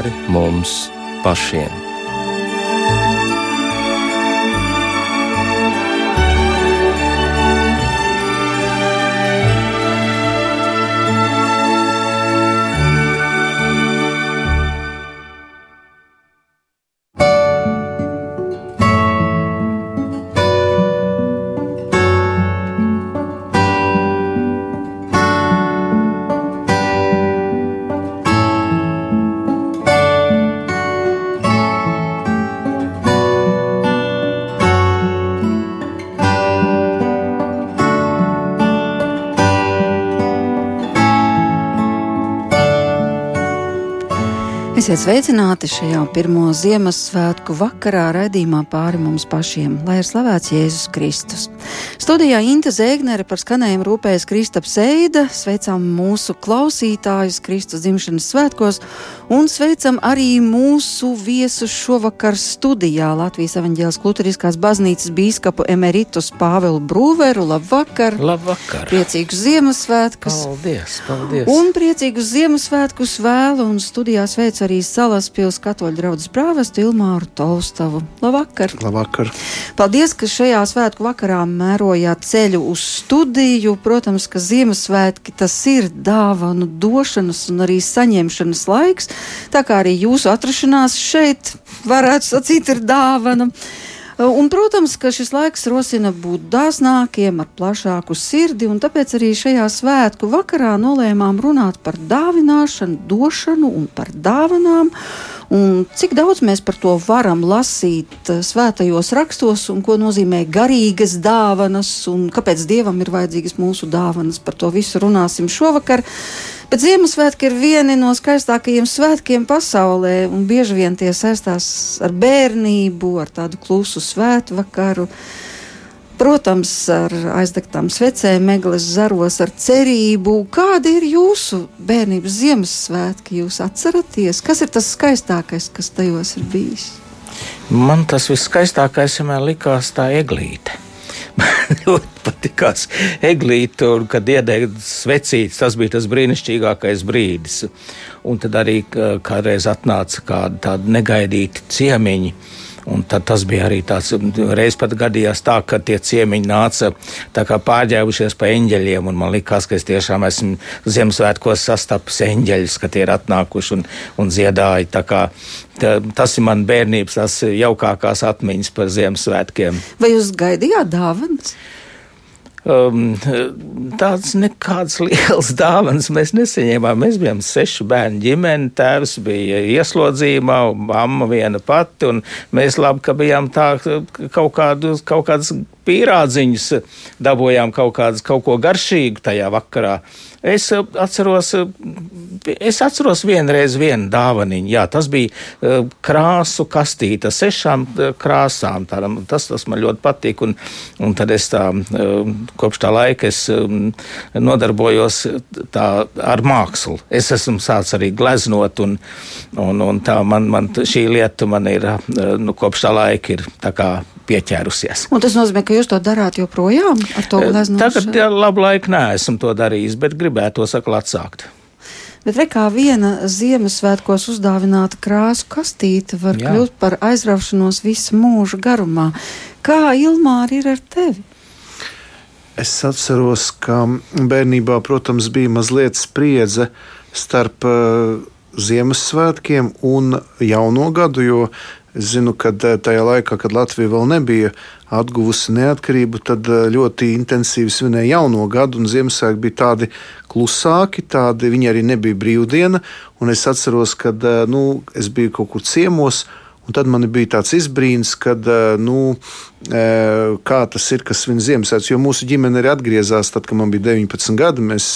pāri mums pašiem. Esiet sveicināti šajā pirmo Ziemassvētku vakarā raidījumā pāri mums pašiem, lai ir slavēts Jēzus Kristus. Studijā Inte Zēgnere par skanējumu rūpējas Kristaps Eida, sveicam mūsu klausītājus Kristus dzimšanas svētkos un sveicam arī mūsu viesus šovakar studijā Latvijas evaņģēlas kultūriskās baznīcas bīskapu emeritus Pāvelu Brūveru. Labvakar! Labvakar! Priecīgus Ziemassvētkus! Paldies! paldies. Un priecīgus Ziemassvētkus vēlu un studijā sveicu arī Salaspils katoļu draudzes prāvestu Ilmāru Tolstavu. Labvakar! Labvakar! Paldies, ka šajā svētku vakarā mērojāt ceļu uz studiju. Protams, ka Ziemassvētki tas ir dāvanu došanas un arī saņemšanas laiks, tā kā arī jūsu atrašanās šeit, varētu sacīt, ir dāvana. Un, protams, ka šis laiks rosina būt dāsnākiem, ar plašāku sirdi, un tāpēc arī šajā svētku vakarā nolēmām runāt par dāvināšanu, došanu un par dāvanām. Un cik daudz mēs par to varam lasīt eh, svētajos rakstos, un ko nozīmē garīgas dāvanas, un kāpēc dievam ir vajadzīgas mūsu dāvanas. Par to visu runāsim šovakar. Bet Ziemassvētki ir vieni no skaistākajiem svētkiem pasaulē, un bieži vien tie saistās ar bērnību, ar tādu klusu svētvakaru. Protams, ar aizdegtām svecēm, meglis zaros, ar cerību. Kāda ir jūsu bērnības Ziemassvētki? Jūs atceraties, kas ir tas skaistākais, kas tajos ir bijis? Man tas viskaistākais vienmēr likās tā eglīte. ļoti patīkās eglīte, un kad iedēļ svecītes, tas bija tas brīnišķīgākais brīdis. Un tad arī kādreiz atnāca kādi tādi negaidīti ciemiņi. Un tad tas bija arī tāds reiz pat gadījās tā, ka tie ciemiņi nāca pārģērbušies pa eņģeļiem, un man likās, ka es tiešām esmu Ziemassvētkos sastapis eņģeļus, ka tie ir atnākuši un, un dziedāji. Tā kā, tā, tas ir man bērnības, tas jaukākās atmiņas par Ziemassvētkiem. Vai jūs gaidījāt dāvanas? Um, tādas nekādas lielas dāvanas mēs nesaņēmām. Mēs bijām sešu bērnu ģimene, tēvs bija ieslodzījumā, mamma viena pati, un mēs labi, ka bijām tā kaut, kādu, kaut kādas pīrādziņus, dabūjām kaut, kādas, kaut ko garšīgu tajā vakarā. Es eh, atceros, eh, es atceros vienreiz vienu dāvaniņu. Jā, tas bija eh, krāsu kastīte, sešām krāsām. Tādam, tas, tas man ļoti patīk. Un, un tad es tā, kopš tā laika es nodarbojos tā ar mākslu. Es esmu sācis arī gleznot, un, un, un tā man, man šī lieta man ir nu, kopš tā laika ir tā kā pieķērusies. Un tas nozīmē, ka jūs to darāt joprojām ar to gleznošanu? Tagad labu laiku neesmu to darījis, bet gribētu to sakot atsākt. Bet re, kā viena Ziemassvētkos uzdāvināta krāsu kastīte var Jā. kļūt par aizraušanos visu mūžu garumā. Kā Ilmāri ir ar tevi? Es atceros, ka bērnībā, protams, bija mazliet spriedze starp uh, Ziemassvētkiem un Jauno gadu, jo Es zinu, ka eh, tajā laikā, kad Latvija vēl nebija atguvusi neatkarību, tad eh, ļoti intensīvi svinēja jauno gadu, un Ziemassvētki bija tādi klusāki, tādi viņi arī nebija brīvdiena. Es atceros, kad eh, nu, es biju kaut kur ciemos. Un tad man bija tāds izbrīns, kad, nu, kā tas ir, kas svin Ziemassvētku. Jo mūsu ģimene arī atgriezās, tad, kad man bija 19 gadi. Mēs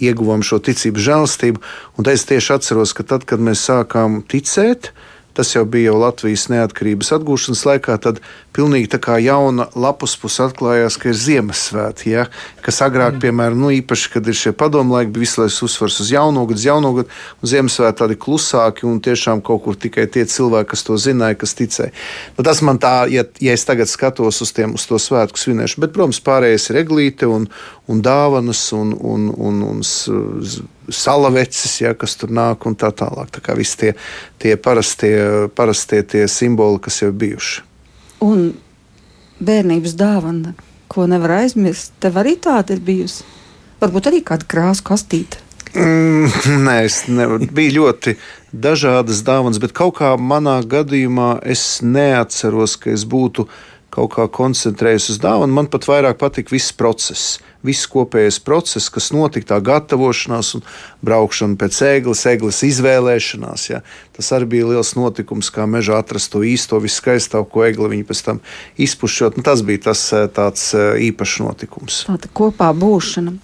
ieguvām šo ticību, žēlstību. Un es tieši atceros, ka tad, kad mēs sākām ticēt, uh, Tas jau bija jau Latvijas neatkarības atgūšanas laikā. Tad pilnīgi tā kā jauna lapus puse atklājās, ka ir Ziemassvētki. Ja? Kas agrāk, mm. piemēram, nu, īpaši, kad ir šie padomu laiki, bija visu laiku uzsvars uz jauno gadu, jauno gadu, un Ziemassvētki tādi klusāki un tiešām kaut kur tikai tie cilvēki, kas to zināja, kas ticēja. Nu, tas man tā, ja, ja es tagad skatos uz, tiem, uz to svētku svinēšanu, bet, protams, pārējais ir eglīte un, un dāvanas un, un, un, un salaveces, ja, kas tur nāk un tā tālāk. Tā kā visi tie, tie parastie, parastie tie simboli, kas jau bijuši. Un bērnības dāvana, ko nevar aizmirst, tev arī tāda ir bijusi. Varbūt arī kāda krāsa kastīte. Mm, nē, es nevaru. Bija ļoti dažādas dāvanas, bet kaut kā manā gadījumā es neatceros, ka es būtu kaut kā koncentrējies uz dāvanu. Man pat vairāk patika viss process viss kopējais process, kas notika, tā gatavošanās un braukšana pēc eglis, eglis izvēlēšanās. Ja. Tas arī bija liels notikums, kā mežā atrast to īsto, viskaistāko, ko egli viņi pēc tam izpušķot. Nu, tas bija tas eh, tāds eh, īpašs notikums. Tāda kopā būšana.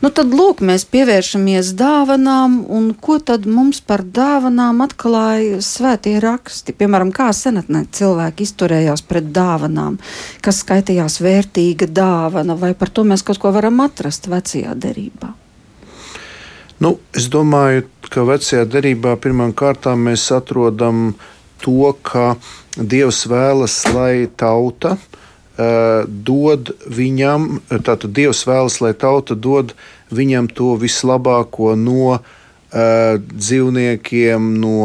Nu, tad lūk, mēs pievēršamies dāvanām, un ko tad mums par dāvanām atklāja svētie raksti? Piemēram, kā senatnē cilvēki izturējās pret dāvanām, kas skaitījās vērtīga dāvana, vai par to mēs kaut ko varam atrast vecajā derībā? Nu, es domāju, ka vecajā derībā pirmām kārtām mēs atrodam to, ka Dievs vēlas, lai tauta uh, dod viņam, tātad Dievs vēlas, lai tauta dod viņam to vislabāko no uh, dzīvniekiem, no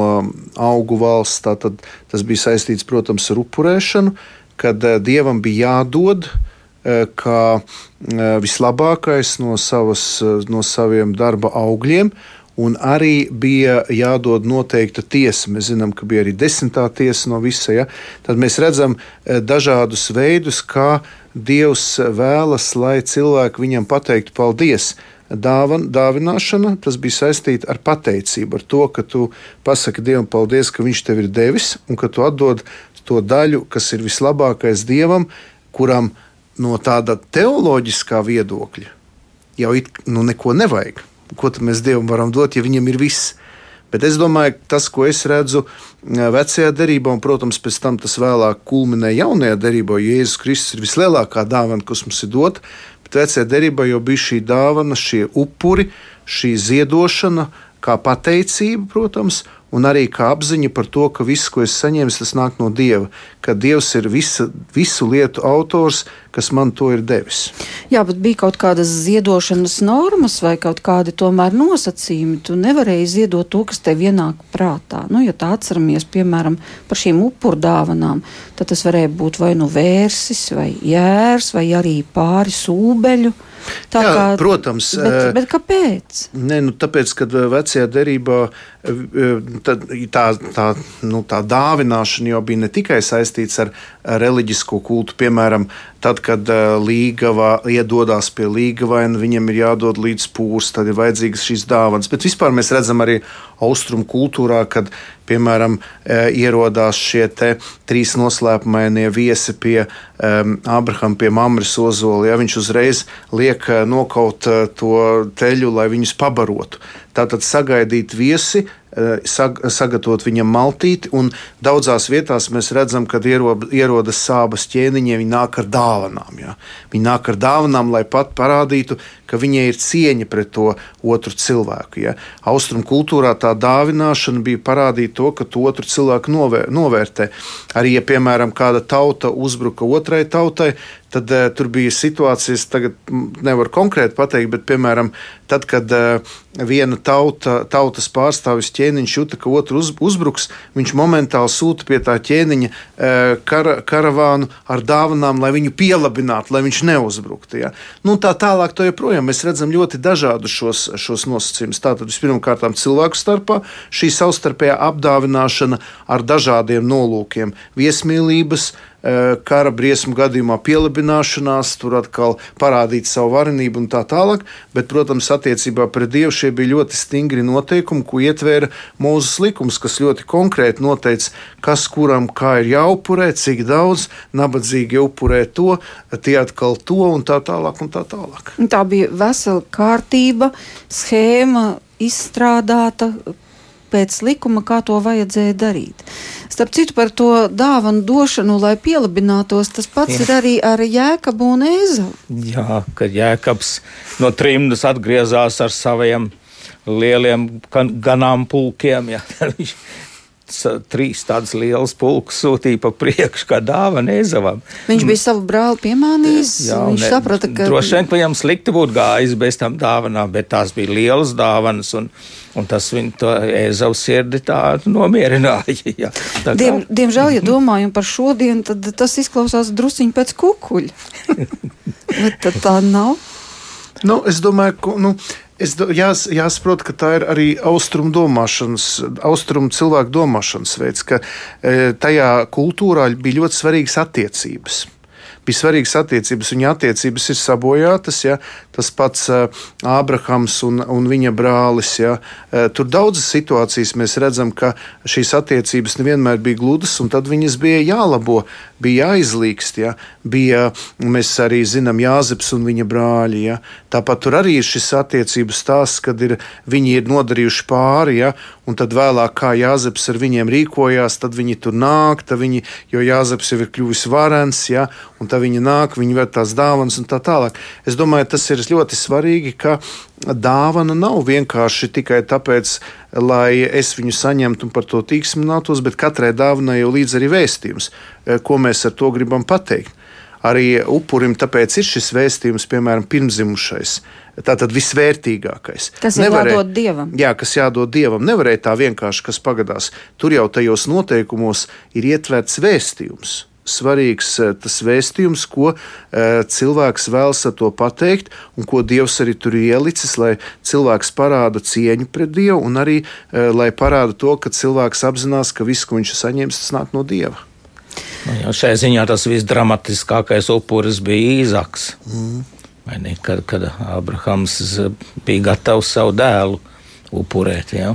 augu valsts. Tātad tas bija saistīts, protams, ar upurēšanu, kad uh, Dievam bija jādod uh, kā vislabākais no, savas, no saviem darba augļiem. Un arī bija jādod noteikta tiesa. Mēs zinām, ka bija arī desmitā tiesa no visa. Ja? Tad mēs redzam dažādus veidus, kā Dievs vēlas, lai cilvēki viņam pateiktu paldies. Dāvan, dāvināšana tas bija saistīta ar pateicību, ar to, ka tu pasaki Dievam paldies, ka Viņš tev ir devis un ka tu atdod to daļu, kas ir vislabākais Dievam, kuram ir no tāda teoloģiskā viedokļa jau it, nu, neko nevajag. Ko mēs Dievam varam dot, ja viņam ir viss? Bet es domāju, ka tas, ko es redzu vecajā derībā, un, protams, pēc tam tas vēlāk kulminē jaunajā derībā, jo Jēzus Kristus ir vislielākā dāvana, kas mums ir dota. Bet vecajā derībā jau bija šī dāvana, šie upuri, šī ziedošana, kā pateicība, protams, un arī kā apziņa par to, ka viss, ko es saņēmu, tas nāk no Dieva, ka Dievs ir visa, visu lietu autors, kas man to ir devis. Jā, bet bija kaut kādas ziedošanas normas vai kaut kādi tomēr nosacījumi. Tu nevarēji ziedot to, kas tev ienāk prātā. Nu, ja tā atceramies, piemēram, par šīm upurdāvanām, tad tas varēja būt vai nu vērsis, vai jērs, vai arī pāris ūbeļu. Tā Jā, kā, protams, bet, bet kāpēc? Ne, nu, tāpēc, kad vecajā derībā tā, tā, tā, nu, tā dāvināšana jau bija ne tikai saistīta ar reliģisko kultu. Piemēram, tad, kad līgava iedodas pie līgavaina, viņam ir jādod līdz pūrs, tad ir vajadzīgas šīs dāvanas. Bet vispār mēs redzam arī austrumu kultūrā, kad piemēram ierodās šie trīs noslēpumainie viesi pie um, Abrahama, pie Mamras ozola. Ja, viņš uzreiz liek nokaut to teļu, lai viņus pabarotu. Tātad sagaidīt viesi, Eh, sag, sagatavot viņam maltīti. Daudzās vietās mēs redzam, kad ierodas sābas ķēniņi, viņi nāk ar dāvanām. Ja? Viņi nāk ar dāvanām, lai pat parādītu, ka viņai ir cieņa pret to otru cilvēku. Ja? Austrum kultūrā tā dāvināšana bija parādīt to, ka to otru cilvēku novēr, novērtē. Arī, ja, piemēram, kāda tauta uzbruka otrai tautai, tad uh, tur bija situācijas, tagad nevaru konkrēti pateikt, bet, piemēram, tad, kad uh, viena tauta, tautas pārstāvis ķēniņš jūta, ka otru uz, uzbruks, viņš momentāli sūta pie tā ķēniņa uh, kara, karavānu ar dāvanām, lai viņu pielabinātu, lai viņš neuzbruktu. Ja? Nu, tā tālāk, to joprojām mēs redzam ļoti dažādus šos, šos nosacījumus. Tātad vispirmkārt cilvēku starpā šī savstarpējā apdāvināšana ar dažādiem nolūkiem, viesmīlības, uh, kara briesmu gadījumā pielabināšanās, tur atkal parādīt savu varenību un tā tālāk. Bet, protams, attiecībā pret Dievu šie bija ļoti stingri noteikumi, ko ietvēra Mūzes likums, kas ļoti konkrēti noteica, kas kuram kā ir jāupurē, cik daudz, nabadzīgi upurē to, tie atkal to un tā tālāk. Un tā, tālāk. tā bija vesela kārtība, schēma izstrādāta pēc likuma, kā to vajadzēja darīt. Starp citu, par to dāvanu došanu, lai pielabinātos, tas pats Jā. ir arī ar Jēkabu un Ēzavu. Jā, kad Jēkabs no trimdas atgriezās ar saviem lieliem ganāmpulkiem, ja, viņš trīs tādas lielas pulkas sūtīja pa priekšu, kā dāvana Ezavam. Viņš bija savu brāli piemānījis. Jā, viņš ne, saprata, ka. Droši vien, ka viņam slikti būtu gājis bez tam dāvanām, bet tās bija lielas dāvanas, un, un tas viņa to Ezavas sirdi tā nomierināja. Jā. Tā kā... Diem, diemžēl, ja domājam par šodienu, tad tas izklausās drusciņi pēc kukuļa. bet tā nav. Nu, es domāju, ka nu, es jās, jāsaprot, ka tā ir arī austrumu domāšanas, austrumu cilvēku domāšanas veids, ka e, tajā kultūrā bija ļoti svarīgas attiecības bija svarīgas attiecības. Viņa attiecības ir sabojātas. Ja? Tas pats uh, Ābrahams un, un viņa brālis. Ja? Uh, tur daudzas situācijas mēs redzam, ka šīs attiecības nevienmēr bija gludas, un tad viņas bija jālabo, bija jāizlīgst. Ja? Bija, mēs arī zinām, Jāzeps un viņa brāļi. Ja? Tāpat tur arī ir šis attiecības stāsts, kad ir, viņi ir nodarījuši pāri, ja? un tad vēlāk, kā Jāzeps ar viņiem rīkojās, tad viņi tur nāk, viņi, jo Jāzeps jau ir kļuvis varens, ja? Un tad viņi nāk, viņi ved tās dāvanas un tā tālāk. Es domāju, tas ir ļoti svarīgi, ka dāvana nav vienkārši tikai tāpēc, lai es viņu saņemtu un par to tīksminātos, bet katrai dāvanai jau līdz arī vēstījums, eh, ko mēs ar to gribam pateikt. Arī upurim tāpēc ir šis vēstījums, piemēram, pirmzimušais. Tā tad visvērtīgākais. Tas ir Nevarē, jādod dievam. Jā, kas jādod dievam. Nevarēja tā vienkārši, kas pagadās. Tur jau tajos noteikumos ir ietverts vēstījums svarīgs eh, tas vēstījums, ko eh, cilvēks vēlas ar to pateikt, un ko Dievs arī tur ielicis, lai cilvēks parāda cieņu pret Dievu, un arī eh, lai parāda to, ka cilvēks apzinās, ka viss, ko viņš ir saņēmis, tas nāk no Dieva. Nu, jā, šajā ziņā tas visdramatiskākais upuris bija Īzaks. Mm. Ne, kad, kad Abrahams bija gatavs savu dēlu upurēt. Ja?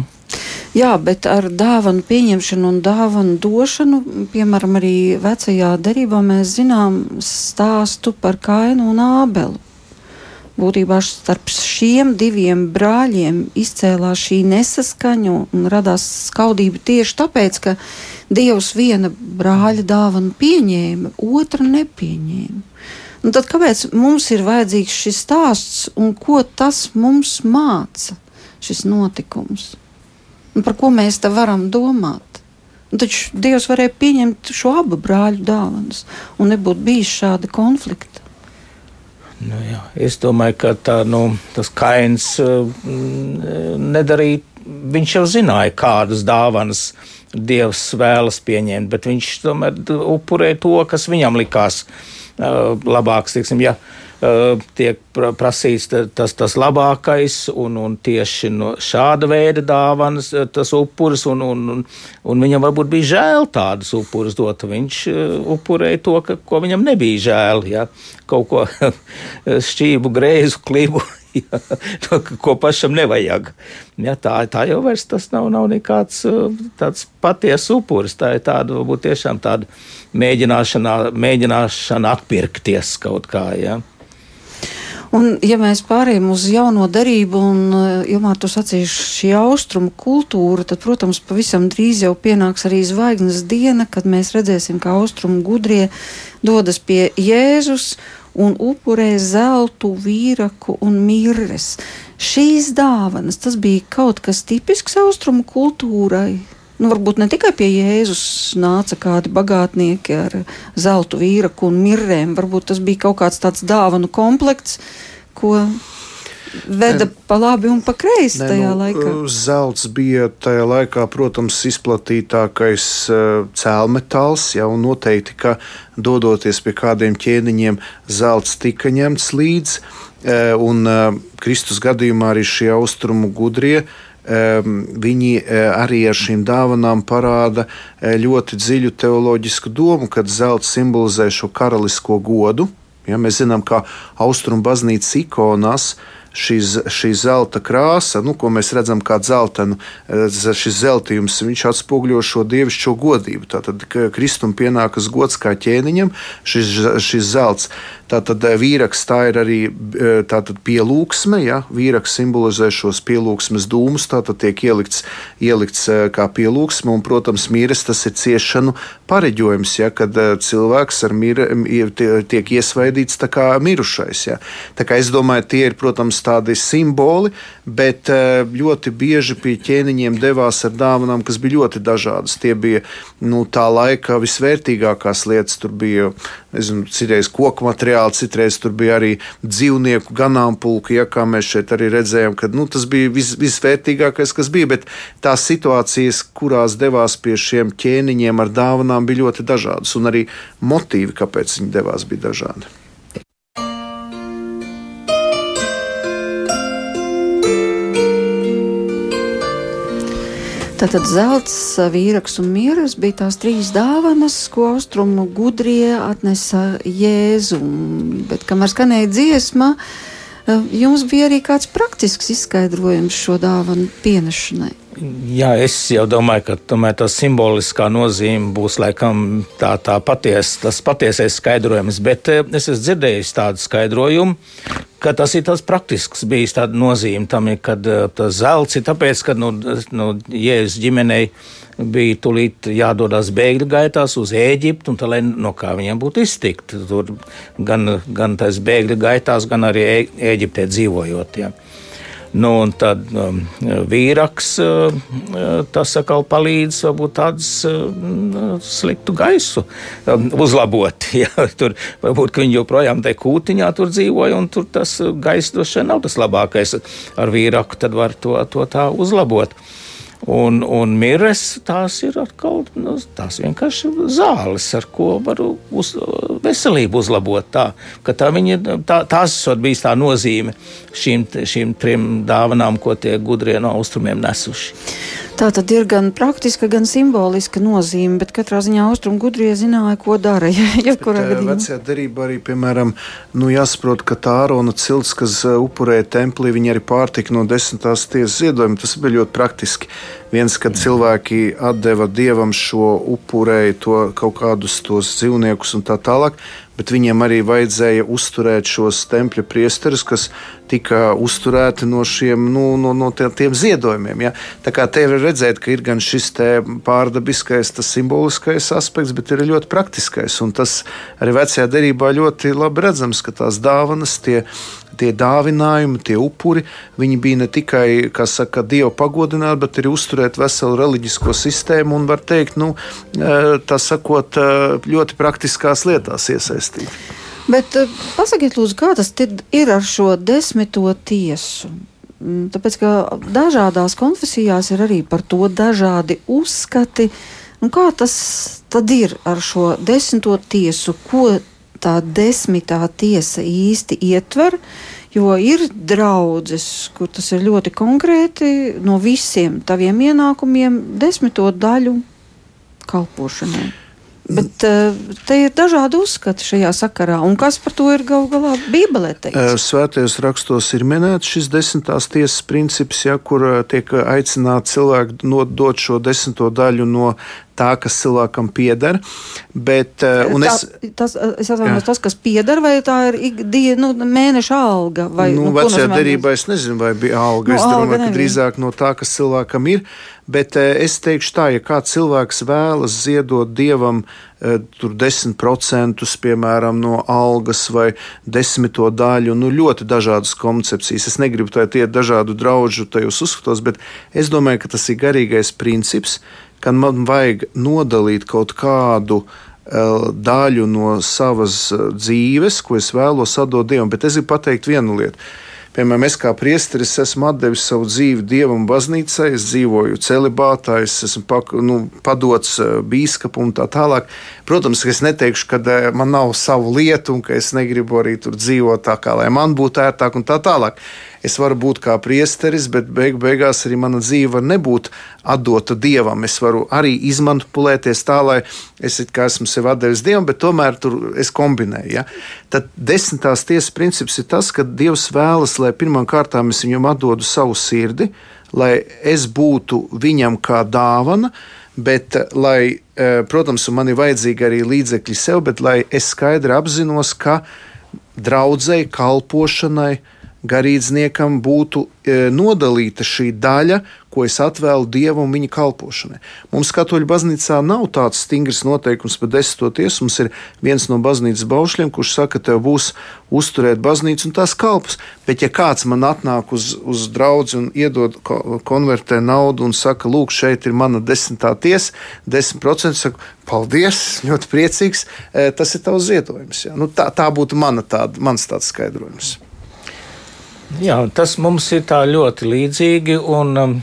Jā, bet ar dāvanu pieņemšanu un dāvanu došanu, piemēram, arī vecajā derībā mēs zinām stāstu par Kainu un Ābelu. Būtībā starp šiem diviem brāļiem izcēlās šī nesaskaņa un radās skaudība tieši tāpēc, ka Dievs viena brāļa dāvanu pieņēma, otra nepieņēma. Un tad kāpēc mums ir vajadzīgs šis stāsts un ko tas mums māca, šis notikums? Un par ko mēs te varam domāt? Un taču Dievs varēja pieņemt šo abu brāļu dāvanas, un nebūtu bijis šāda konflikta. Nu, jā. es domāju, ka tā, nu, tas kains uh, nedarīja. Viņš jau zināja, kādas dāvanas Dievs vēlas pieņemt, bet viņš tomēr upurēja to, kas viņam likās uh, labāks. Teiksim, ja, uh, Eh, tiek prasīts tas, tas labākais, un, un tieši no šāda veida dāvanas tas upuris, un, un, un, un viņam varbūt bija žēl tādas upuris dot. Viņš upurēja to, ka, ko viņam nebija žēl, ja? kaut ko šķību, grēzu, klibu. Ja, to, ko pašam nevajag. Ja, tā, tā jau vairs tas nav, nav nekāds tāds patiesa upuris. Tā ir tāda, varbūt tiešām tāda mēģināšana, mēģināšana atpirkties kaut kā. Ja. Un, ja mēs pārējām uz jauno darību, un jau tu sacīsi šī austrumu kultūra, tad, protams, pavisam drīz jau pienāks arī zvaigznes diena, kad mēs redzēsim, kā austrumu gudrie dodas pie Jēzus un upurē zeltu, vīraku un mirres. Šīs dāvanas, tas bija kaut kas tipisks austrumu kultūrai. Nu, varbūt ne tikai pie Jēzus nāca kādi bagātnieki ar zeltu vīraku un mirrēm. Varbūt tas bija kaut kāds tāds dāvanu komplekts, ko veda ne, pa labi un pa kreisi ne, tajā nu, laikā. Zelts bija tajā laikā, protams, izplatītākais uh, cēlmetāls, ja, un noteikti, ka dodoties pie kādiem ķēniņiem, zelts tika ņemts līdzi. Uh, un uh, Kristus gadījumā arī šie austrumu gudrie uh, viņi eh, arī ar šīm dāvanām parāda eh, ļoti dziļu teoloģisku domu, kad zelts simbolizē šo karalisko godu. Ja, mēs zinām, ka austrumu baznīcas ikonās šīs, šī zelta krāsa, nu, ko mēs redzam kā dzeltenu, eh, šis zeltījums, viņš atspoguļo šo dievišķo godību. Tātad Kristum pienākas gods kā ķēniņam, šis, šis zelts. Tātad eh, vīraks tā ir arī eh, tātad pielūgsme, ja vīraks simbolizē šos pielūgsmes dūmus, tātad tiek ielikts, ielikts eh, kā pielūgsme, un, protams, mīres tas ir ciešanu pareģojums, ja, kad cilvēks ar mīre tiek iesvaidīts kā mirušais. Ja. Tā kā es domāju, tie ir, protams, tādi simboli, bet ļoti bieži pie ķēniņiem devās ar dāvanām, kas bija ļoti dažādas. Tie bija nu, tā laika visvērtīgākās lietas. Tur bija nezinu, citreiz koku materiāli, citreiz tur bija arī dzīvnieku ganāmpulki, ja, kā mēs šeit arī redzējām, ka nu, tas bija vis, visvērtīgākais, kas bija. Bet tās situācijas, kurās devās pie šiem ķēniņiem ar dāvanām, bija ļoti dažādas, un arī motīvi, kāpēc viņi devās, bija dažādi. Tātad zelts, vīraks un mieras bija tās trīs dāvanas, ko austrumu gudrie atnesa Jēzum. Bet, kamēr skanēja dziesma, jums bija arī kāds praktisks izskaidrojums šo dāvanu pienešanai. Jā, es jau domāju, ka tomēr tā simboliskā nozīme būs laikam tā, tā paties, tas patiesais skaidrojums, bet eh, es esmu dzirdējis tādu skaidrojumu, ka tas ir tas praktisks bijis tāda nozīme tam, ir, kad eh, tas zelts ir tāpēc, ka, nu, nu Jēzus ģimenei bija tulīt jādodas bēgļu gaitās uz Ēģiptu, un tā, lai no kā viņiem būtu iztikt, tur gan, gan tais bēgļu gaitās, gan arī Ēģiptē dzīvojot. Ja. Nu, un tad um, vīraks uh, uh, tas atkal palīdz varbūt tādas uh, sliktu gaisu um, uzlabot. Ja, tur varbūt viņi joprojām tajā kūtiņā tur dzīvoja, un tur tas uh, gaiss droši vien nav tas labākais. Ar vīraku tad var to, to tā uzlabot. Un, un mirres tās ir atkal nu, tās vienkārši zāles, ar ko var uz, veselību uzlabot. Tā, tā viņa, tā, tās ir bijis tā nozīme šīm, šīm trim dāvanām, ko tie gudrie no austrumiem nesuši. Tā tad ir gan praktiska, gan simboliska nozīme, bet katrā ziņā austrumu gudrie zināja, ko dara. Ja, kurā gadījumā vecajā derībā arī, piemēram, nu, jāsaprot, ka tā Ārona cilts, kas uh, upurēja templī, viņi arī pārtika no desmitās tiesas ziedojuma. Tas bija ļoti praktiski. Viens, kad cilvēki deva dievam šo upurēju, to kaut kādus tos dzīvniekus un tā tālāk bet viņiem arī vajadzēja uzturēt šos tempļa priesterus, kas tika uzturēti no šiem nu, no, no tiem ziedojumiem. Ja? Tā kā te var redzēt, ka ir gan šis pārdabiskais, tas simboliskais aspekts, bet ir ļoti praktiskais. Un tas arī vecajā derībā ļoti labi redzams, ka tās dāvanas, tie tie dāvinājumi, tie upuri, viņi bija ne tikai, saka, dievu pagodināti, bet arī uzturēt veselu reliģisko sistēmu un, var teikt, nu, e, tā sakot, e, ļoti praktiskās lietās iesaistīti. Bet e, pasakiet, lūdzu, kā tas ir ar šo desmito tiesu? Mm, tāpēc, ka dažādās konfesijās ir arī par to dažādi uzskati. Nu, kā tas tad ir ar šo desmito tiesu? Ko tā desmitā tiesa īsti ietver, jo ir draudzes, kur tas ir ļoti konkrēti no visiem taviem ienākumiem, desmito daļu kalpošanai. Bet uh, te ir dažādi uzskati šajā sakarā, un kas par to ir galu galā Bībelē teikts? Eh, svētajos rakstos ir minēts šis desmitās tiesas princips, ja, kur eh, tiek aicināts cilvēki nodot šo desmito daļu no tā, kas cilvēkam pieder. Bet, uh, tā, es, tas, es atvainojos, tas, kas pieder, vai tā ir ikdienas nu, mēneša alga? Vai, nu, nu, vecajā derībā es nezinu, vai bija alga. Nu, es domāju, alga ka drīzāk no tā, kas cilvēkam ir. Bet uh, es teikšu tā, ja kāds cilvēks vēlas ziedot dievam uh, tur 10% piemēram no algas vai desmito daļu, nu ļoti dažādas koncepcijas. Es negribu tā iet dažādu draugu tajos uzskatos, bet es domāju, ka tas ir garīgais princips, kad man vajag nodalīt kaut kādu uh, daļu no savas dzīves, ko es vēlos atdot Dievam. Bet es gribu pateikt vienu lietu. Piemēram, es kā priesteris esmu devis savu dzīvi dievam, baznīcai, es dzīvoju celibātā, es esmu pak, nu, padots uh, bīskapam un tā tālāk. Protams, ka es neteikšu, ka man nav savu lietu un ka es negribu arī tur dzīvot tā, kā lai man būtu ērtāk un tā tālāk es varu būt kā priesteris, bet beig beigās arī mana dzīve var nebūt atdota dievam. Es varu arī izmanipulēties tā, lai es esmu sev devis dievam, bet tomēr tur es kombinēju. Ja? Tad desmitās tiesas princips ir tas, ka Dievs vēlas, lai pirmām kārtām es viņam atdodu savu sirdi, lai es būtu viņam kā dāvana. Bet, lai, eh, protams, man ir vajadzīgi arī līdzekļi sev, bet lai es skaidri apzinos, ka draudzēji, kalpošanai, garīdzniekam būtu e, nodalīta šī daļa, ko es atvēlu dievam un viņa kalpošanai. Mums, Katoļu baznīcā, nav tāds stingrs noteikums par desmito tiesu. Mums ir viens no baznīcas baušļiem, kurš saka, ka tev būs uzturēt baznīcu un tās kalpus. Bet, ja kāds man atnāk uz, uz draugu un iedod konvertē naudu un saka, lūk, šeit ir mana desmitā tiesa, desmit procenti, saku, paldies, ļoti priecīgs, e, tas ir tavs ziedojums. Ja? Nu, tā, tā būtu mana tāda, mans tāds skaidrojums. Jā, tas mums ir tā ļoti līdzīgi, un um,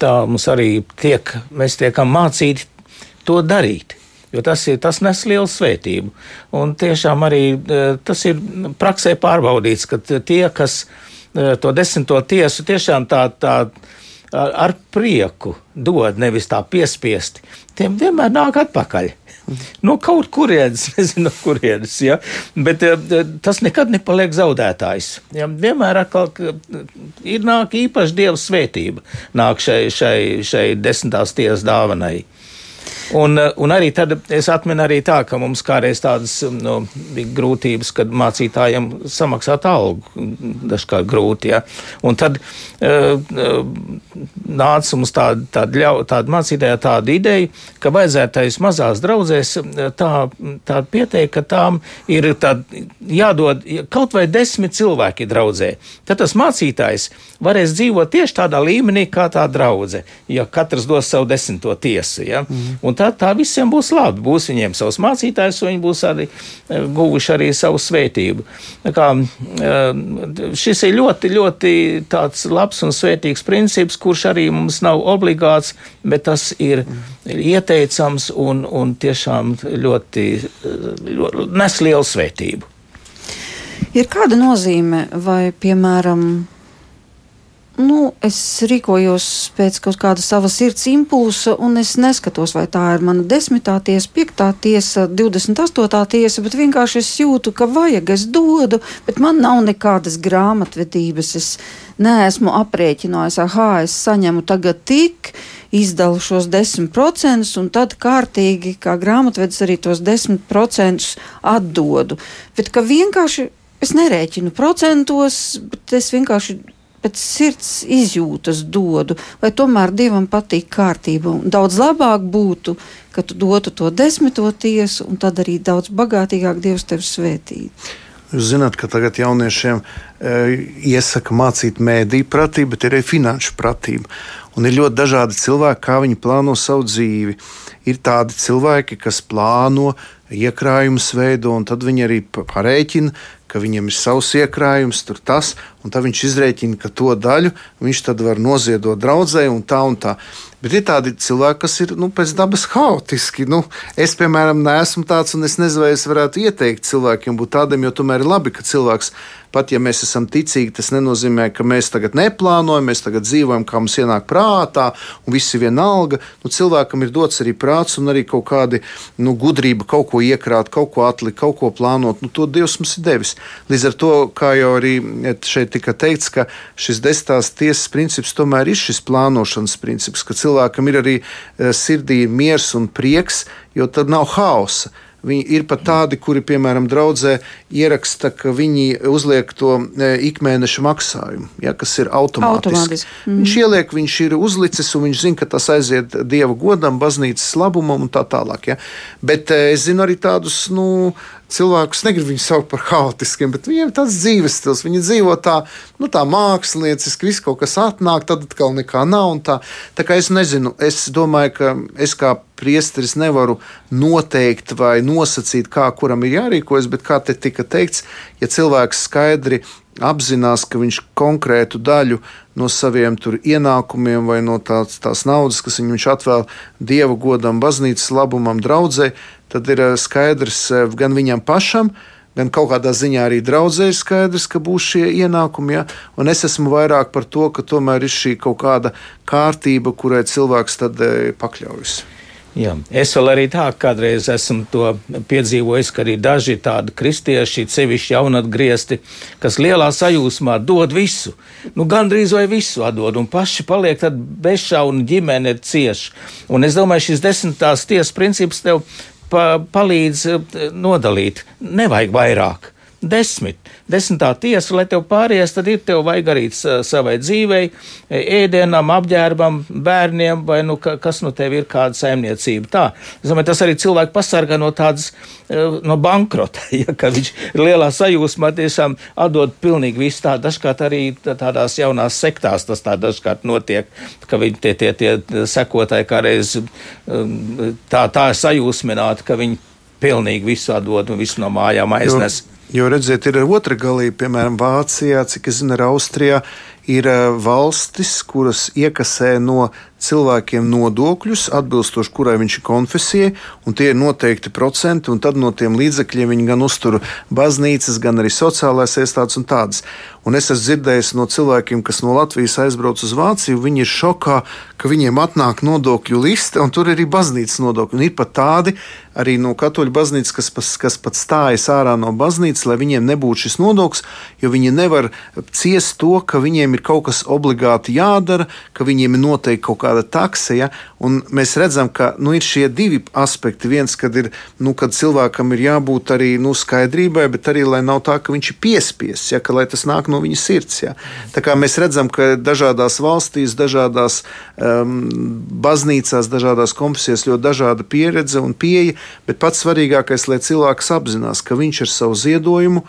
tā mums arī tiek, mēs tiekam mācīti to darīt. Jo tas, ir, tas nes lielu svētību. Un tiešām arī e, tas ir praksē pārbaudīts, ka tie, kas e, to desmito tiesu tiešām tā, tā ar prieku dod, nevis tā piespiesti, tiem vienmēr nāk atpakaļ. No kaut kurienes, nezinu, no kurienes. Ja? Bet eh, tas nekad nepaliek zaudētājs. Ja? Vienmēr atkal ir nāk īpaši dieva svētība, nāk šai, šai, šai desmitās tiesas dāvanai. Un, eh, un arī tad es atminu arī tā, ka mums kādreiz tādas nu, bija grūtības, kad mācītājiem samaksāt algu, dažkārt grūti, ja. Un tad uh, nāca mums tāda, tāda, ļau, tāda mācītāja tāda ideja, ka vajadzētu tais mazās draudzēs tā, tā pieteikt, ka tām ir tā jādod kaut vai desmit cilvēki draudzē. Tad tas mācītājs varēs dzīvot tieši tādā līmenī, kā tā draudze, ja katrs dos savu desmito tiesu, ja. Mm. Un tad tā visiem būs labi. Būs viņiem savs mācītājs, un viņi būs arī eh, guvuši arī savu svētību. Kā, eh, šis ir ļoti, ļoti tāds labs un svētīgs princips, kurš arī mums nav obligāts, bet tas ir ieteicams un, un tiešām ļoti, ļoti nes lielu svētību. Ir kāda nozīme vai, piemēram, Nu, es rīkojos pēc kaut kāda sava sirds impulsa, un es neskatos, vai tā ir mana desmitā tiesa, piektā tiesa, 28. tiesa, bet vienkārši es jūtu, ka vajag, es dodu, bet man nav nekādas grāmatvedības. Es neesmu aprēķinājis, ah, es saņemu tagad tik, izdalu šos 10%, un tad kārtīgi, kā grāmatvedis, arī tos 10% atdodu. Bet ka vienkārši es nerēķinu procentos, bet es vienkārši pēc sirds izjūtas dodu, vai tomēr Dievam patīk kārtība. Un daudz labāk būtu, ka tu dotu to desmito tiesu, un tad arī daudz bagātīgāk Dievs tevi svētītu. Jūs zināt, ka tagad jauniešiem e, iesaka mācīt mēdīju pratību, bet ir arī finanšu pratība. Un ir ļoti dažādi cilvēki, kā viņi plāno savu dzīvi. Ir tādi cilvēki, kas plāno iekrājumus veido, un tad viņi arī parēķina, ka viņam ir savs iekrājums, tur tas, un tad viņš izrēķina, ka to daļu viņš var noziedot draudzē un tā un tā. Bet ir tādi cilvēki, kas ir nu, pēc dabas haotiski. Nu, es, piemēram, neesmu tāds, un es nezinu, vai es varētu ieteikt cilvēkiem būt tādiem, jo tomēr ir labi, ka cilvēks Pat ja mēs esam ticīgi, tas nenozīmē, ka mēs tagad neplānojam, mēs tagad dzīvojam, kā mums ienāk prātā, un viss ir vienalga. Nu, cilvēkam ir dots arī prāts un arī kaut kāda nu, gudrība, kaut ko iekrāt, kaut ko atlikt, kaut ko plānot. Nu, to Dievs mums ir devis. Līdz ar to, kā jau arī šeit tika teikts, ka šis desmitās tiesas princips tomēr ir šis plānošanas princips, ka cilvēkam ir arī eh, sirdī miers un prieks, jo tad nav hausa. Viņi ir pat tādi, kuri, piemēram, draudzē ieraksta, ka viņi uzliek to e, ikmēneša maksājumu, ja, kas ir automātiski. automātiski. Mm. Viņš ieliek, viņš ir uzlicis, un viņš zina, ka tas aiziet dieva godam, baznīcas labumam un tā tālāk. Ja. Bet e, es zinu arī tādus, nu, cilvēkus negribu viņus saukt par haotiskiem, bet viņiem ir tāds dzīves stils. Viņi dzīvo tā, nu, tā mākslinieciski, viss kaut kas atnāk, tad atkal nekā nav. Tā. tā kā es nezinu, es domāju, ka es kā priesteris nevaru noteikt vai nosacīt, kā kuram ir jārīkojas, bet kā te tika teikts, ja cilvēks skaidri apzinās, ka viņš konkrētu daļu no saviem ienākumiem vai no tās, tās naudas, kas viņš atvēl dieva godam, baznīcas labumam, draudzē, tad ir eh, skaidrs eh, gan viņam pašam, gan kaut kādā ziņā arī draudzē ir skaidrs, ka būs šie ienākumi. Ja? Un es esmu vairāk par to, ka tomēr ir šī kaut kāda kārtība, kurai cilvēks tad eh, pakļaujas. Jā. Es vēl arī tā kādreiz esmu to piedzīvojis, ka arī daži tādi kristieši, sevišķi jaunatgriezti, kas lielā sajūsmā dod visu, nu gandrīz vai visu atdod, un paši paliek tad bešā un ģimene ir cieši. Un es domāju, šis desmitās tiesas princips tev pa, palīdz eh, nodalīt. Nevajag vairāk. Desmit. Desmitā tiesa, lai tev pāries, tad ir tev vajag arī savai dzīvei, ēdienam, apģērbam, bērniem, vai nu, kas no tev ir kāda saimniecība. Tā, es domāju, tas arī cilvēku pasargā no tādas, no bankrota, ja, ka viņš ir lielā sajūsmā tiešām atdod pilnīgi visu tā. Dažkārt arī tādās jaunās sektās tas tā dažkārt notiek, ka viņi tie, tie, tie sekotāji kādreiz tā, tā sajūsmināti, ka viņi pilnīgi visu atdod un visu no mājām aiznes. Jo, jo redziet, ir otra galība, piemēram, Vācijā, cik es zinu, Austrijā, ir eh, valstis, kuras iekasē no cilvēkiem nodokļus, atbilstoši kurai viņš ir konfesijai, un tie ir noteikti procenti, un tad no tiem līdzekļiem viņi gan uztur baznīcas, gan arī sociālās iestādes un tādas. Un es esmu dzirdējis no cilvēkiem, kas no Latvijas aizbrauc uz Vāciju, viņi ir šokā, ka viņiem atnāk nodokļu liste, un tur ir arī baznīcas nodokļi. Un ir pat tādi arī no katoļu baznīcas, kas, kas pat stājas ārā no baznīcas, lai viņiem nebūtu šis nodoklis, jo viņi nevar ciest to, ka viņiem ir kaut kas obligāti jādara, ka viņiem ir noteikti kaut kāda takse. Ja? Un mēs redzam, ka nu, ir šie divi aspekti. Viens, kad, ir, nu, kad cilvēkam ir jābūt arī nu, skaidrībai, bet arī lai nav tā, ka viņš ir piespiests, ja? ka, lai tas nāk no viņa sirds. Ja? Tā kā mēs redzam, ka dažādās valstīs, dažādās um, baznīcās, dažādās konfesijās ļoti dažāda pieredze un pieeja, bet pats svarīgākais, lai cilvēks apzinās, ka viņš ar savu ziedojumu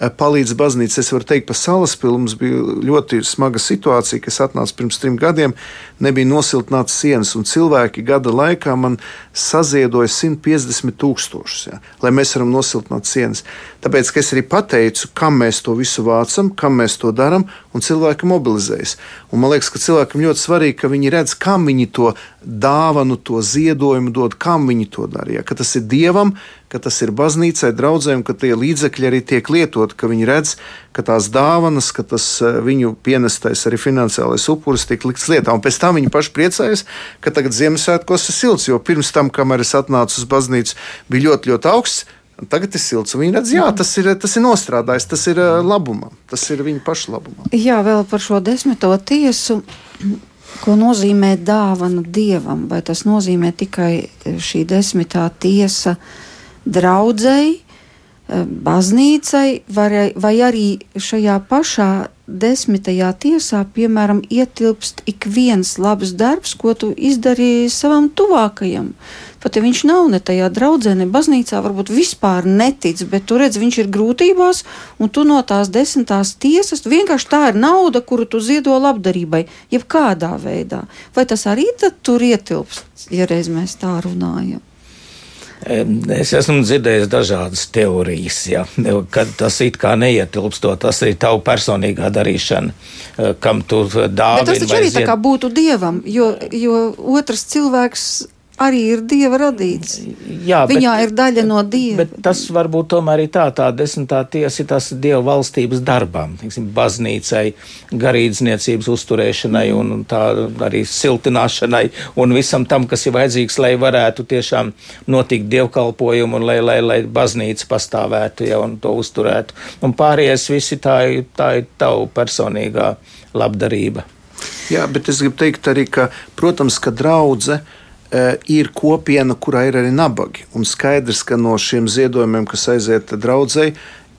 palīdz baznīca. Es varu teikt, pa salaspili mums bija ļoti smaga situācija, kas atnāca pirms trim gadiem. Nebija nosiltināts sienas, un cilvēki gada laikā man saziedoja 150 tūkstošus, ja, lai mēs varam nosiltināt sienas. Tāpēc es arī pateicu, kam mēs to visu vācam, kam mēs to darām, un cilvēki mobilizējas. Un man liekas, ka cilvēkam ļoti svarīgi, ka viņi redz, kam viņi to dāvanu, to ziedojumu dod, kam viņi to dara. Ja, ka tas ir dievam, ka tas ir baznīcai, draudzēm, ka tie līdzekļi arī tiek lietoti, ka viņi redz, ka tās dāvanas, ka tas eh, viņu pienestais arī finansiālais upuris tiek likts lietā. Un pēc tam viņi paši priecājas, ka tagad Ziemassvētkos ir silts, jo pirms tam, kamēr es atnācu uz baznīcu, bija ļoti, ļoti augsts. Tagad ir silts. Viņi redz, jā, tas ir, tas ir nostrādājis, tas ir eh, labumam, tas ir viņa paša labumam. Jā, vēl par šo desmito tiesu. Ko nozīmē dāvana dievam? Vai tas nozīmē tikai šī desmitā tiesa uh, draudzēji, baznīcai, vai, vai arī šajā pašā desmitajā tiesā, piemēram, ietilpst ik viens labs darbs, ko tu izdarīji savam tuvākajam. Pat ja viņš nav ne tajā draudzē, ne baznīcā, varbūt vispār netic, bet tu redz, viņš ir grūtībās, un tu no tās desmitās tiesas vienkārši tā ir nauda, kuru tu ziedo labdarībai, jebkādā veidā. Vai tas arī tur ietilpst, ja reiz mēs tā runājam? Es esmu dzirdējis dažādas teorijas, ja, kad tas it kā neietilpstot, tas ir tava personīgā darīšana, eh, kam tu dāvini. Bet tas taču arī zin... tā kā būtu dievam, jo, jo otrs cilvēks arī ir dieva radīts. Jā, Viņā bet, ir daļa no dieva. Bet tas varbūt tomēr ir tā, tā desmitā tiesa ir tas dieva valstības darbam, tiksim, baznīcai, garīdzniecības uzturēšanai un, un tā arī siltināšanai un visam tam, kas ir vajadzīgs, lai varētu tiešām notikt dievkalpojumu un lai, lai, lai baznīca pastāvētu ja, un to uzturētu. Un pārējais visi tā, tā ir tavu personīgā labdarība. Jā, bet es gribu teikt arī, ka, protams, ka draudzene ir kopiena, kurā ir arī nabagi. Un skaidrs, ka no šiem ziedojumiem, kas aiziet draudzēji,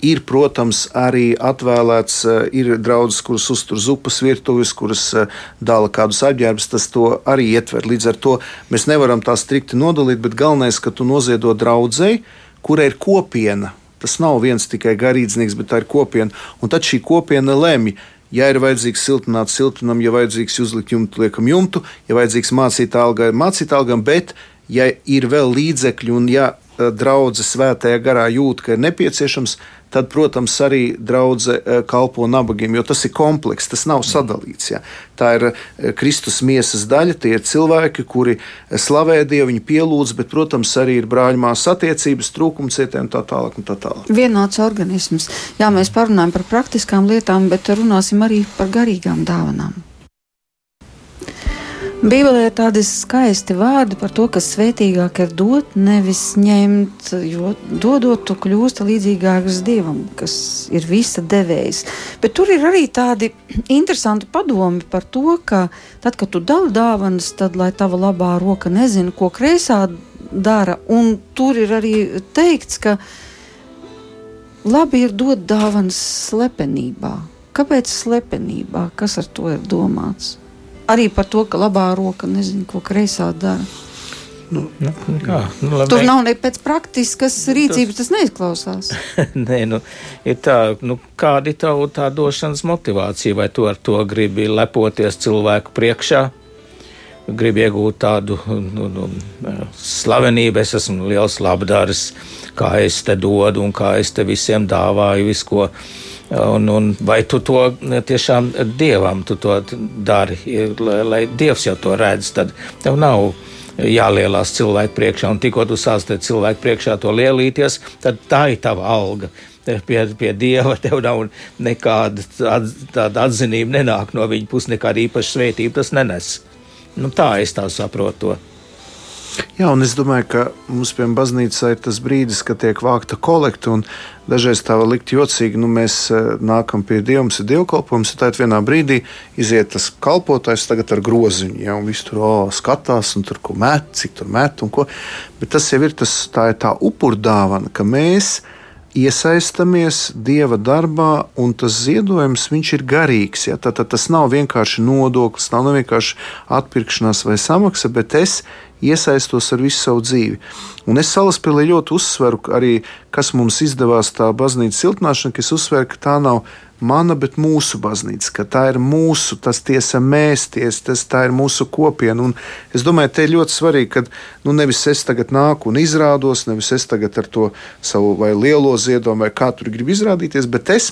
ir, protams, arī atvēlēts, eh, ir draugs, kuras uztur zupas virtuves, kuras eh, dala kādus apģērbus, tas arī ietver. Līdz ar to mēs nevaram tā strikti nodalīt, bet galvenais, ka tu noziedo draudzēji, kura ir kopiena. Tas nav viens tikai garīdznieks, bet tā ir kopiena. Un tad šī kopiena lemj, Ja ir vajadzīgs siltināt, siltinam, ja vajadzīgs uzlikt jumtu, liekam jumtu, ja vajadzīgs mācīt algai, mācīt algam, bet ja ir vēl līdzekļi un ja eh, draudzes svētajā garā jūt, ka ir nepieciešams, tad, protams, arī draudzene eh, kalpo nabagiem, jo tas ir komplekss, tas nav sadalīts. Ja. Tā ir eh, Kristus miesas daļa, tie ir cilvēki, kuri eh, slavē Dievu, viņi pielūdz, bet, protams, arī ir brāļmās attiecības, trūkumcietēm tā tālāk un tā tālāk. Vienāds organisms. Jā, mēs parunājam par praktiskām lietām, bet runāsim arī par garīgām dāvanām. Bībelē ir tādi skaisti vārdi par to, ka svētīgāk ir dot, nevis ņemt, jo dodot, tu kļūsti līdzīgāks dievam, kas ir visa devējs. Bet tur ir arī tādi interesanti padomi par to, ka tad, kad tu dali dāvanas, tad lai tava labā roka nezina, ko kreisā dara. Un tur ir arī teikts, ka labi ir dot dāvanas slepenībā. Kāpēc slepenībā? Kas ar to ir domāts? Arī par to, ka labā roka nezina, ko kreisā dara. Nu, nu, kā, nu, labi, Tur nav ne pēc praktiskas rīcības, tas neizklausās. Nē, nu, ir tā, nu, kāda ir tavu tā došanas motivācija, vai tu ar to gribi lepoties cilvēku priekšā, gribi iegūt tādu nu, nu, slavenību, es esmu liels labdāris, kā es te dodu un kā es te visiem dāvāju visko. Un, un vai tu to tiešām dievam tu to dari, lai, lai dievs jau to redz, tad tev nav jālielās cilvēku priekšā, un tikko tu sāc cilvēku priekšā to lielīties, tad tā ir tava alga. Pie, pie dieva tev nav nekāda at, tāda atzinība, nenāk no viņa puses nekāda īpaša svētība, tas nenes. Nu, tā es tā saprotu. To. Jā, un es domāju, ka mums, piemēram, baznīcā ir tas brīdis, kad tiek vākta kolekta, un dažreiz tā var likt jocīgi. Nu, mēs eh, nākam pie Dieva, mums ir dievkalpojums, un tad vienā brīdī iziet tas kalpotājs tagad ar groziņu, ja, un viss tur oh, skatās, un tur ko met, cik tur met un ko. Bet tas jau ir tas, tā ir tā upurdāvana, ka mēs iesaistamies Dieva darbā, un tas ziedojums ir garīgs. Ja? Tad, tad tas nav vienkārši nodoklis, nav vienkārši atpirkšanās vai samaksa, bet es iesaistos ar visu savu dzīvi. Un es salaspēlē ļoti uzsveru arī, kas mums izdevās tā baznīcas siltināšana, ka es uzsveru, ka tā nav mana, bet mūsu baznīca, ka tā ir mūsu, tas tiesa mēs, ties, tas tā ir mūsu kopiena. Un es domāju, te ir ļoti svarīgi, ka nu, nevis es tagad nāku un izrādos, nevis es tagad ar to savu vai lielo ziedojumu vai kā tur gribu izrādīties, bet es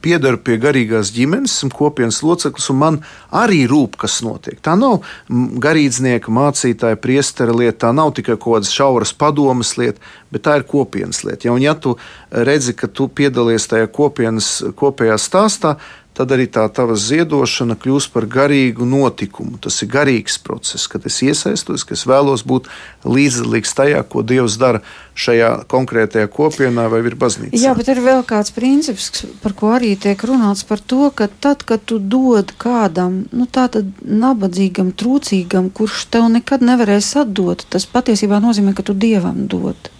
piedaru pie garīgās ģimenes, esmu kopienas loceklis, un man arī rūp, kas notiek. Tā nav garīdznieka, mācītāja, priestera lieta, tā nav tikai kaut kādas šauras padomas lieta, bet tā ir kopienas lieta. Ja, un, ja tu redzi, ka tu piedalies tajā kopienas kopējā stāstā, tad arī tā tava ziedošana kļūs par garīgu notikumu. Tas ir garīgs process, kad es iesaistos, ka es vēlos būt līdzdalīgs tajā, ko Dievs dara šajā konkrētajā kopienā vai ir baznīcā. Jā, bet ir vēl kāds princips, par ko arī tiek runāts par to, ka tad, kad tu dod kādam, nu tādam nabadzīgam, trūcīgam, kurš tev nekad nevarēs atdot, tas patiesībā nozīmē, ka tu Dievam dod.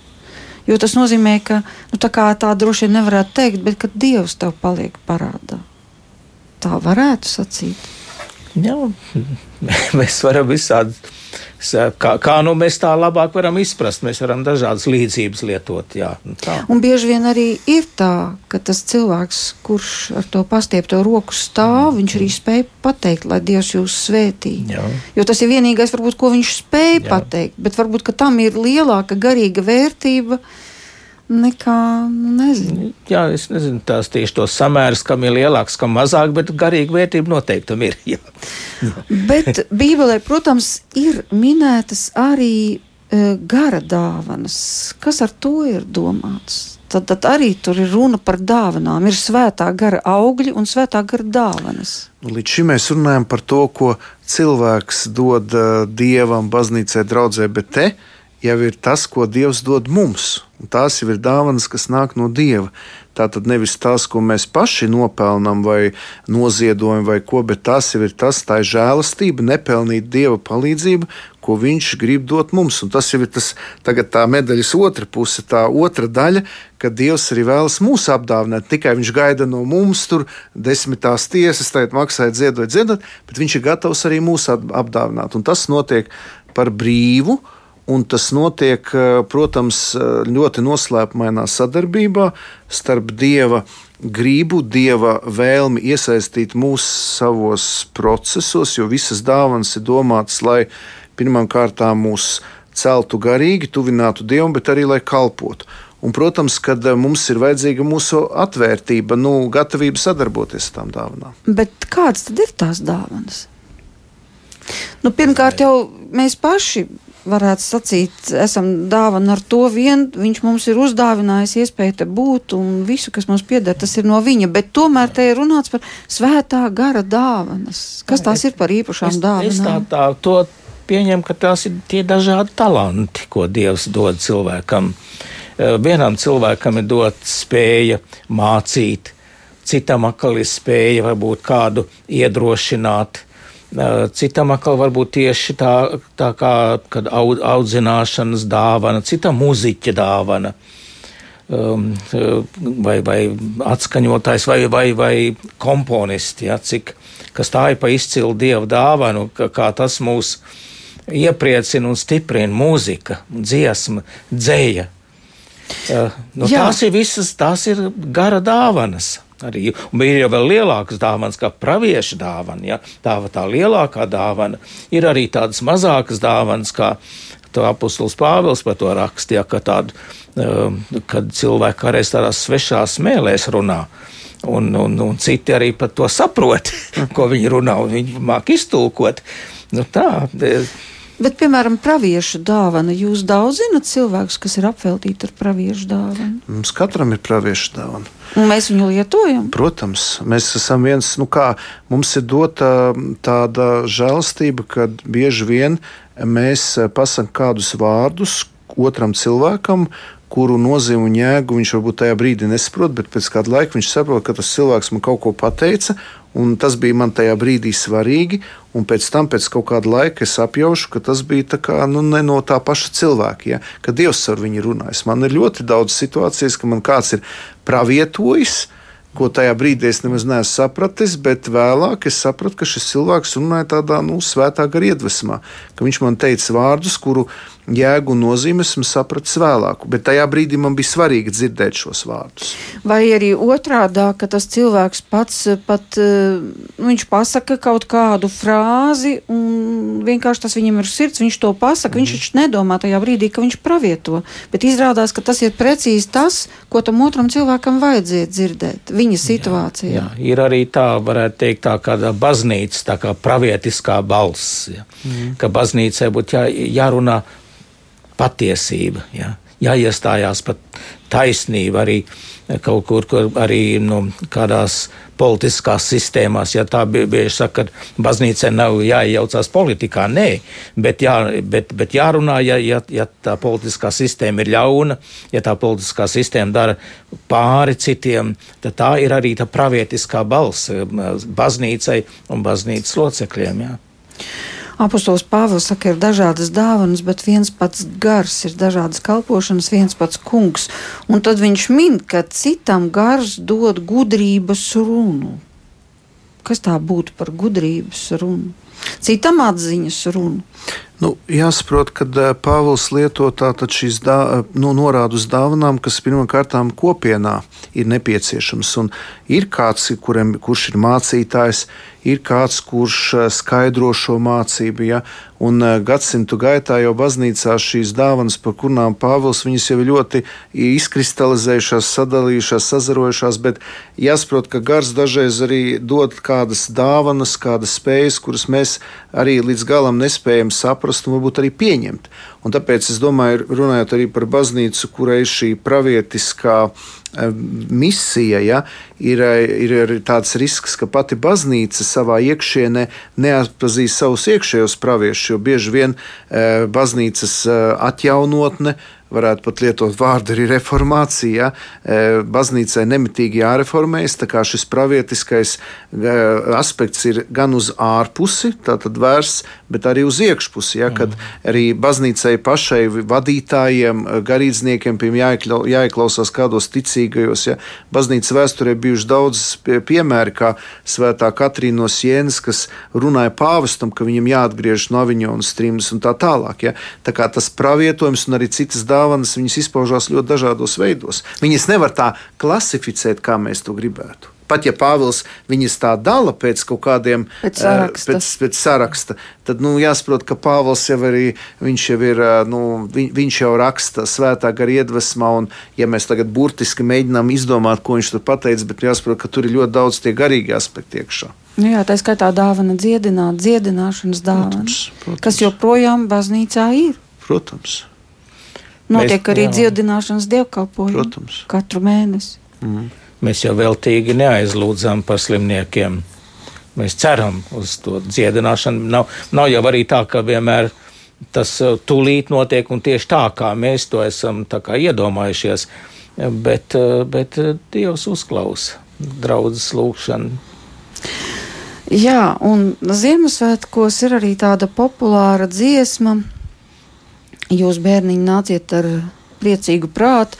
Jo tas nozīmē, ka nu, tā, tā droši vien nevarētu teikt, bet ka Dievs tev paliek parādā. Tā varētu sacīt. Jā, mēs varam visādi. Kā, kā nu mēs tā labāk varam izprast, mēs varam dažādas līdzības lietot. Jā, nu tā. Un bieži vien arī ir tā, ka tas cilvēks, kurš ar to pastiepto roku stāv, mm. viņš arī spēj pateikt, lai Dievs jūs svētī. Jā. Jo tas ir vienīgais, varbūt, ko viņš spēj Jā. pateikt, bet varbūt tam ir lielāka garīga vērtība nekā, nu, nezinu. Jā, es nezinu tās tieši tos samērus, kam ir lielāks, kam mazāk, bet garīga vērtība noteikti ir. Jā. bet Bībelē, protams, ir minētas arī uh, gara dāvanas. Kas ar to ir domāts? Tad, tad arī tur ir runa par dāvanām. Ir svētā gara augļi un svētā gara dāvanas. Līdz šim mēs runājam par to, ko cilvēks dod uh, dievam, baznīcai, draudzē, bet te jau ir tas, ko Dievs dod mums. Un tās jau ir dāvanas, kas nāk no Dieva. Tā tad nevis tas, ko mēs paši nopelnām vai noziedojam, vai ko, bet tas jau ir tas, tā ir žēlastība, nepelnīt Dieva palīdzību, ko Viņš grib dot mums. Un tas jau ir tas, tā medaļas otra puse, tā otra daļa, ka Dievs arī vēlas mūs apdāvināt. Tikai Viņš gaida no mums tur desmitās tiesas, tagad maksājot, ziedot, ziedot, bet Viņš ir gatavs arī mūs apdāvināt. Un tas notiek par brīvu Un tas notiek, eh, protams, eh, ļoti noslēpumainā sadarbībā starp dieva gribu, dieva vēlmi iesaistīt mūs savos procesos, jo visas dāvanas ir domātas, lai pirmkārt mūs celtu garīgi, tuvinātu dievam, bet arī lai kalpotu. Un, protams, kad eh, mums ir vajadzīga mūsu atvērtība, nu, gatavība sadarboties ar tām dāvanām. Bet kādas tad ir tās dāvanas? Nu, pirmkārt, jau mēs paši varētu sacīt, esam dāvana ar to vien, viņš mums ir uzdāvinājis iespēju te būt un visu, kas mums pieder, tas ir no viņa, bet tomēr te ir runāts par svētā gara dāvanas. Kas tās ir par īpašām es, dāvanām? Es tā, tā to pieņemu, ka tās ir tie dažādi talanti, ko Dievs dod cilvēkam. Eh, vienam cilvēkam ir dot spēja mācīt, citam atkal ir spēja varbūt kādu iedrošināt, Citam atkal varbūt tieši tā, tā kā audzināšanas dāvana, cita muziķa dāvana. um, vai, vai atskaņotājs vai, vai, vai komponisti, ja, cik, kas tā ir pa izcilu dievu dāvanu, kā, kā tas mūs iepriecina un stiprina mūzika, dziesma, dzēja. Uh, nu, tās ir visas, tās ir gara dāvanas. Arī, un ir jau vēl lielākas dāvanas, kā pravieša dāvana. Ja? Tā ir tā lielākā dāvana. Ir arī tādas mazākas dāvanas, kā apustulis Pāvils par to rakstīja, ka tādu, um, kad cilvēki kādreiz tādās svešās mēlēs runā. Un, un, un citi arī par to saprot, ko viņi runā, un viņi māk iztulkot. Nu, tā, Bet, piemēram, praviešu dāvana. Jūs daudz zinat cilvēkus, kas ir apveltīti ar praviešu dāvanu? Mums katram ir praviešu dāvana. Un mēs viņu lietojam. Protams, mēs esam viens, nu kā mums ir dota tāda žēlstība, ka bieži vien mēs pasakām kādus vārdus otram cilvēkam, kuru nozīmi un jēgu viņš varbūt tajā brīdī nesaprot, bet pēc kāda laika viņš saprot, ka tas cilvēks man kaut ko pateica, un tas bija man tajā brīdī svarīgi. Un pēc tam, pēc kaut kāda laika, es apjaušu, ka tas bija kā, nu, ne no tā paša cilvēka, ja? ka Dievs ar viņu runājas. Man ir ļoti daudz situācijas, ka man kāds ir pravietojis, ko tajā brīdī es nemaz neesmu sapratis, bet vēlāk es sapratu, ka šis cilvēks runāja tādā nu, svētā gara iedvesmā, ka viņš man teica vārdus, kuru jēgu un nozīmi esmu sapratis vēlāk, bet tajā brīdī man bija svarīgi dzirdēt šos vārdus. Vai arī otrādi, ka tas cilvēks pats pat eh, nu, viņš pasaka kaut kādu frāzi, un vienkārši tas viņam ir sirds, viņš to pasaka, mm. viņš taču nedomā tajā brīdī, ka viņš pravieto, bet izrādās, ka tas ir precīzi tas, ko tam otram cilvēkam vajadzēja dzirdēt viņa situācijā. Jā, jā. Ir arī tā, varētu teikt, tā kāda baznīca, tā kā pravietiskā balss, ja. mm. ka baznīcai būtu jā, jārunā patiesība, jā, jāiestājās pat taisnība arī kaut kur, kur arī nu, kādās politiskās sistēmās, ja tā bieži saka, ka baznīcai nav jāiejaucās politikā, nē, bet, jā, bet, bet jārunā, ja, ja, ja tā politiskā sistēma ir ļauna, ja tā politiskā sistēma dara pāri citiem, tad tā ir arī tā pravietiskā balss baznīcai un baznīcas locekļiem. Jā. Apostols Pāvils saka, ir dažādas dāvanas, bet viens pats gars, ir dažādas kalpošanas, viens pats kungs. Un tad viņš min, ka citam gars dod gudrības runu. Kas tā būtu par gudrības runu? Citam atziņas runu. Nu, jāsaprot, ka Pāvils lieto šīs dā, nu, norādes dāvanām, kas pirmkārt kopienā ir nepieciešams. Un ir kāds, kuriem, kurš ir mācītājs, ir kāds, kurš skaidro šo mācību. Ja? Un gadsimtu gaitā jau baznīcā šīs dāvanas, par kurām Pāvils jau ļoti izkristalizējušās, sadalījušās, sazarojušās, bet jāsaprot, ka gars dažreiz arī dod kādas dāvanas, kādas spējas, kuras mēs arī līdz galam nespējam saprast un varbūt arī pieņemt. Un tāpēc es domāju, runājot arī par baznīcu, kurai šī pravietiskā eh, misija, ja, eh, ir, ir tāds risks, ka pati baznīca savā iekšienē neatpazīst savus iekšējos praviešus, jo bieži vien eh, baznīcas atjaunotne varētu pat lietot vārdu arī reformācija. Ja? Baznīcai nemitīgi jāreformējas, tā kā šis pravietiskais aspekts ir gan uz ārpusi, tātad vērsts, bet arī uz iekšpusi. Ja? Kad arī baznīcai pašai vadītājiem, garīdzniekiem jāieklau, jāieklausās kādos ticīgajos. Ja? Baznīcas vēsturē bijuši daudz piemēri, kā svētā Katrīna no Sienas, kas runāja pāvestam, ka viņam jāatgriežas no Aviņonas trimdas un tā tālāk. Ja? Tā kā tas pravietojums un arī citas dāvanas dāvanas, viņas izpaužās ļoti dažādos veidos. Viņas nevar tā klasificēt, kā mēs to gribētu. Pat ja Pāvils viņas tā dala pēc kaut kādiem pēc eh, saraksta, pēc, pēc saraksta tad nu, jāsaprot, ka Pāvils jau, arī, viņš jau ir, eh, nu, viņ, viņš jau raksta svētā gara iedvesmā, un ja mēs tagad burtiski mēģinām izdomāt, ko viņš tur pateica, bet jāsaprot, ka tur ir ļoti daudz tie garīgi aspekti iekšā. Nu jā, tā skaitā dāvana dziedināt, dziedināšanas dāvana, protams, protams. kas joprojām baznīcā ir. Protams. Notiek mēs, arī jā. dziedināšanas dievkalpojumi. Protams. Katru mēnesi. Mm. Mēs jau veltīgi neaizlūdzam par slimniekiem. Mēs ceram uz to dziedināšanu. Nav, nav jau arī tā, ka vienmēr tas uh, tūlīt notiek un tieši tā, kā mēs to esam iedomājušies. Bet, uh, bet uh, Dievs uzklausa draudzes lūgšanu. Jā, un Ziemassvētkos ir arī tāda populāra dziesma, jūs bērniņi nāciet ar priecīgu prātu.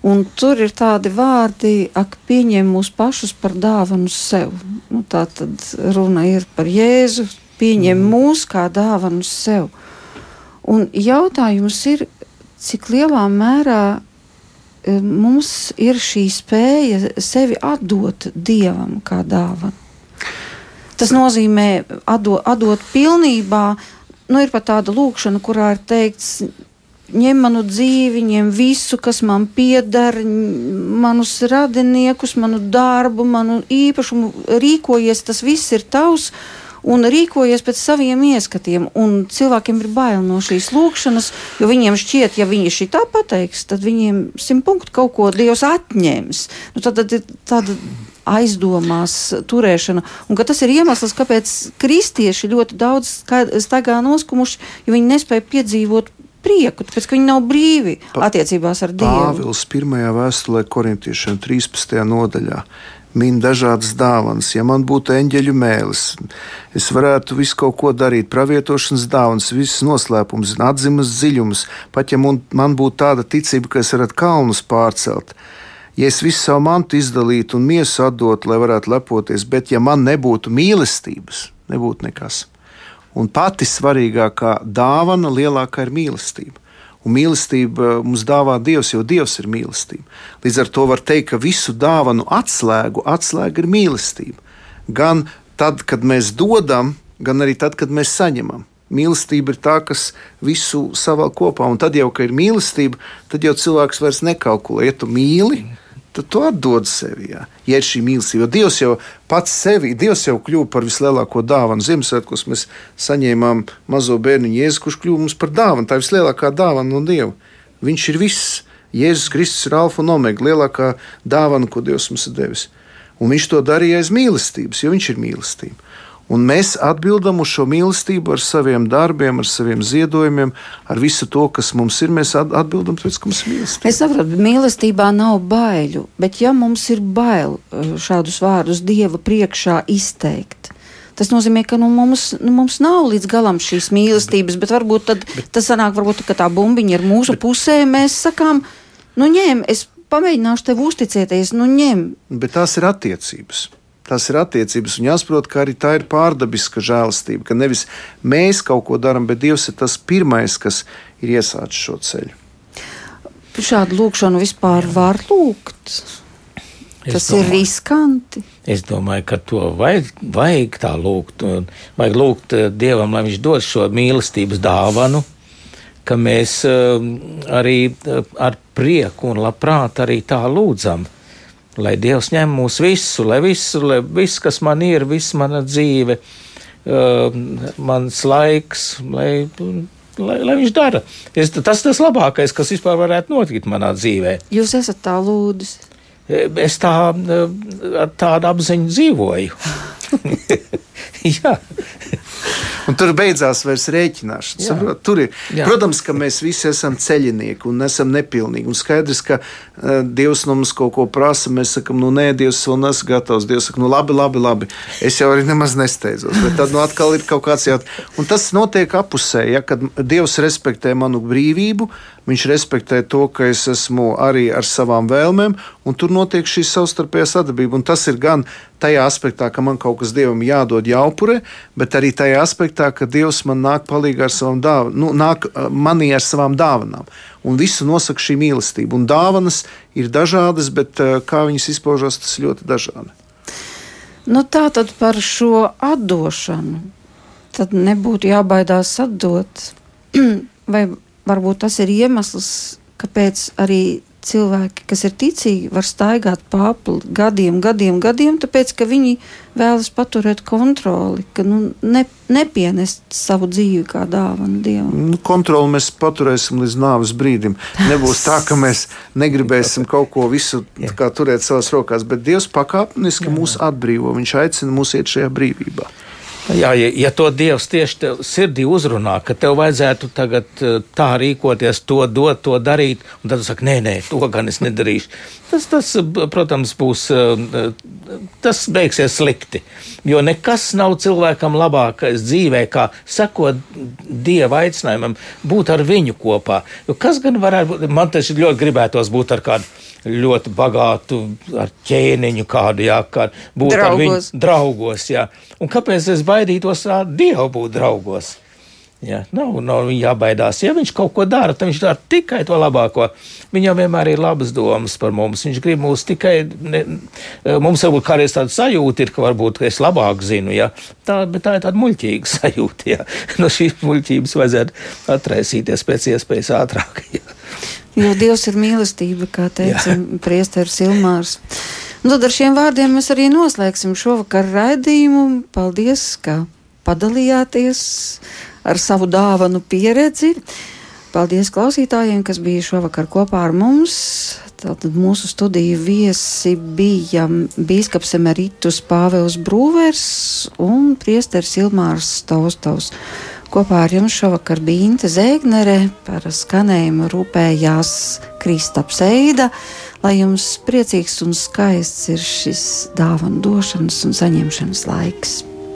Un tur ir tādi vārdi, ak, pieņem mūs pašus par dāvanu sev. Nu, tā tad runa ir par Jēzu, pieņem mm. mūs kā dāvanu sev. Un jautājums ir, cik lielā mērā e, mums ir šī spēja sevi atdot Dievam kā dāvanu. Tas nozīmē atdot, atdot pilnībā, nu ir pat tāda lūkšana, kurā ir teikts, ņem manu dzīvi, ņem visu, kas man pieder, manus radiniekus, manu darbu, manu īpašumu, rīkojies, tas viss ir tavs. Un rīkojies pēc saviem ieskatiem. Un cilvēkiem ir bail no šīs lūkšanas, jo viņiem šķiet, ja viņi šī tā pateiks, tad viņiem simt punktu kaut ko Dievs atņems. Nu, tad, tad ir tāda aizdomās turēšana. Un tas ir iemesls, kāpēc kristieši ļoti daudz staigā noskumuši, jo viņi nespēja piedzīvot prieku, tāpēc ka viņi nav brīvi pa, attiecībās ar Dievu. Pāvils pirmajā vēstulē korintiešiem 13. nodaļā. Min dažādas dāvanas. Ja man būtu eņģeļu mēlis, es varētu visu kaut ko darīt, pravietošanas dāvanas, visas noslēpumus, atzimas dziļumus. Pat ja man, man būtu tāda ticība, ka es varētu kalnus pārcelt, ja es visu savu mantu izdalītu un miesu atdotu, lai varētu lepoties, bet ja man nebūtu mīlestības, nebūtu nekas. Un pati svarīgākā dāvana lielākā ir mīlestība. Un mīlestība mums dāvā Dievs, jo Dievs ir mīlestība. Līdz ar to var teikt, ka visu dāvanu atslēgu, atslēga ir mīlestība. Gan tad, kad mēs dodam, gan arī tad, kad mēs saņemam. Mīlestība ir tā, kas visu savēl kopā. Un tad jau, kad ir mīlestība, tad jau cilvēks vairs nekalkulē. Ja tu mīli, tad tu atdod sevi. Jā. Ja ir šī mīlestība, jo Dievs jau pats sevi, Dievs jau kļuva par vislielāko dāvanu. Ziemassvētkos mēs saņēmām mazo bērnu Jēzu, kurš kļuva mums par dāvanu. Tā ir vislielākā dāvana no Dieva. Viņš ir viss. Jēzus Kristus ir alfa un omega, lielākā dāvana, ko Dievs mums ir devis. Un viņš to darīja aiz mīlestības, jo viņš ir mīlestība. Un mēs atbildam uz šo mīlestību ar saviem darbiem, ar saviem ziedojumiem, ar visu to, kas mums ir. Mēs atbildam, tāpēc, ka mums ir mīlestība. Es saprotu, mīlestībā nav baiļu, bet ja mums ir bail eh, šādus vārdus Dieva priekšā izteikt, Tas nozīmē, ka nu, mums, nu, mums nav līdz galam šīs mīlestības, bet varbūt tad, bet, tas sanāk, varbūt, ka tā bumbiņa ir mūsu bet, pusē. Mēs sakām, nu ņem, es pamēģināšu tev uzticēties, nu ņem. Bet tās ir attiecības. Tās ir attiecības, un jāsaprot, ka arī tā ir pārdabiska žēlastība. Ka nevis mēs kaut ko darām, bet Dievs ir tas pirmais, kas ir iesācis šo ceļu. Šādu lūkšanu vispār var lūgt. Es tas domāju, ir riskanti. Es domāju, ka to vajag, vajag tā lūgt. Vajag lūgt eh, Dievam, lai Viņš dod šo mīlestības dāvanu, ka mēs eh, arī eh, ar prieku un labprāt arī tā lūdzam lai Dievs ņem mūs visu, lai visu, lai viss, kas man ir, viss mana dzīve, uh, mans laiks, lai, lai, lai viņš dara. Es, tas tas labākais, kas vispār varētu notikt manā dzīvē. Jūs esat tā lūdzu. Es tā, ar tādu apziņu dzīvoju. Jā. Un tur beidzās vairs rēķināšana. Tur ir. Jā. Protams, ka mēs visi esam ceļinieki un esam nepilnīgi. Un skaidrs, ka uh, Dievs no mums kaut ko prasa. Mēs sakām, nu nē, Dievs vēl nes gatavs. Dievs saka, nu labi, labi, labi. Es jau arī nemaz nesteidzos. Bet tad nu, atkal ir kaut kāds jautājums. Un tas notiek apusē, ja, kad Dievs respektē manu brīvību. Viņš respektē to, ka es esmu arī ar savām vēlmēm, un tur notiek šī savstarpējā sadarbība. Un tas ir gan tajā aspektā, ka man kaut kas dievam jādod jāupurē, bet arī tajā aspektā, ka Dievs man nāk palīdzīgā ar savām dāvanām, nu, nāk manī ar savām dāvanām. Un visu nosaka šī mīlestība. Un dāvanas ir dažādas, bet kā viņas izpaužas, tas ļoti dažādi. Nu, tā tad par šo atdošanu. Tad nebūtu jābaidās atdot. Vai varbūt tas ir iemesls, kāpēc arī cilvēki, kas ir ticīgi, var staigāt pāri gadiem, gadiem, gadiem, tāpēc ka viņi vēlas paturēt kontroli, ka nu, ne, nepienest savu dzīvi kā dāvanu Dievam. Nu, kontroli mēs paturēsim līdz nāves brīdim. Nebūs tā, ka mēs negribēsim kaut ko visu turēt savās rokās, bet Dievs pakāpeniski mūs atbrīvo. Viņš aicina mūs iet šajā brīvībā. Jā, ja, ja to Dievs tieši sirdī uzrunā, ka tev vajadzētu tagad eh, tā rīkoties, to dot, to darīt, un tad tu saki, nē, nē, to gan es nedarīšu. Tas, tas protams, būs, eh, tas beigsies slikti. Jo nekas nav cilvēkam labākais dzīvē, kā sekot Dieva aicinājumam, būt ar viņu kopā. Jo kas gan varētu būt, man taču ļoti gribētos būt ar kādu ļoti bagātu ar ķēniņu kādu, jā, kā būt draugos. ar viņu draugos, jā. Un kāpēc es baidītos ar Dievu būt draugos? Jā, nav, nav jābaidās. Ja viņš kaut ko dara, tad viņš dara tikai to labāko. Viņam vienmēr ir labas domas par mums. Viņš grib mūs tikai. Ne, mums varbūt kādreiz tāda sajūta ir, ka varbūt es labāk zinu. Ja? Tā, bet tā ir tāda muļķīga sajūta. Ja? No šīs muļķības vajadzētu atraisīties pēc iespējas ātrāk. Ja? Jo Dievs ir mīlestība, kā teica Priesteris Ilmārs. Nu, tad ar šiem vārdiem mēs arī noslēgsim šovakar raidījumu. Paldies, ka padalījāties ar savu dāvanu pieredzi. Paldies klausītājiem, kas bija šovakar kopā ar mums. Tātad mūsu studiju viesi bija bīskaps emeritus Pāvils Brūvers un priesteris Ilmārs Taustovs. Kopā ar jums šovakar bija Inte Zēgnere, par skanējumu rūpējās Kristaps Eida, lai jums priecīgs un skaists ir šis dāvanu došanas un saņemšanas laiks.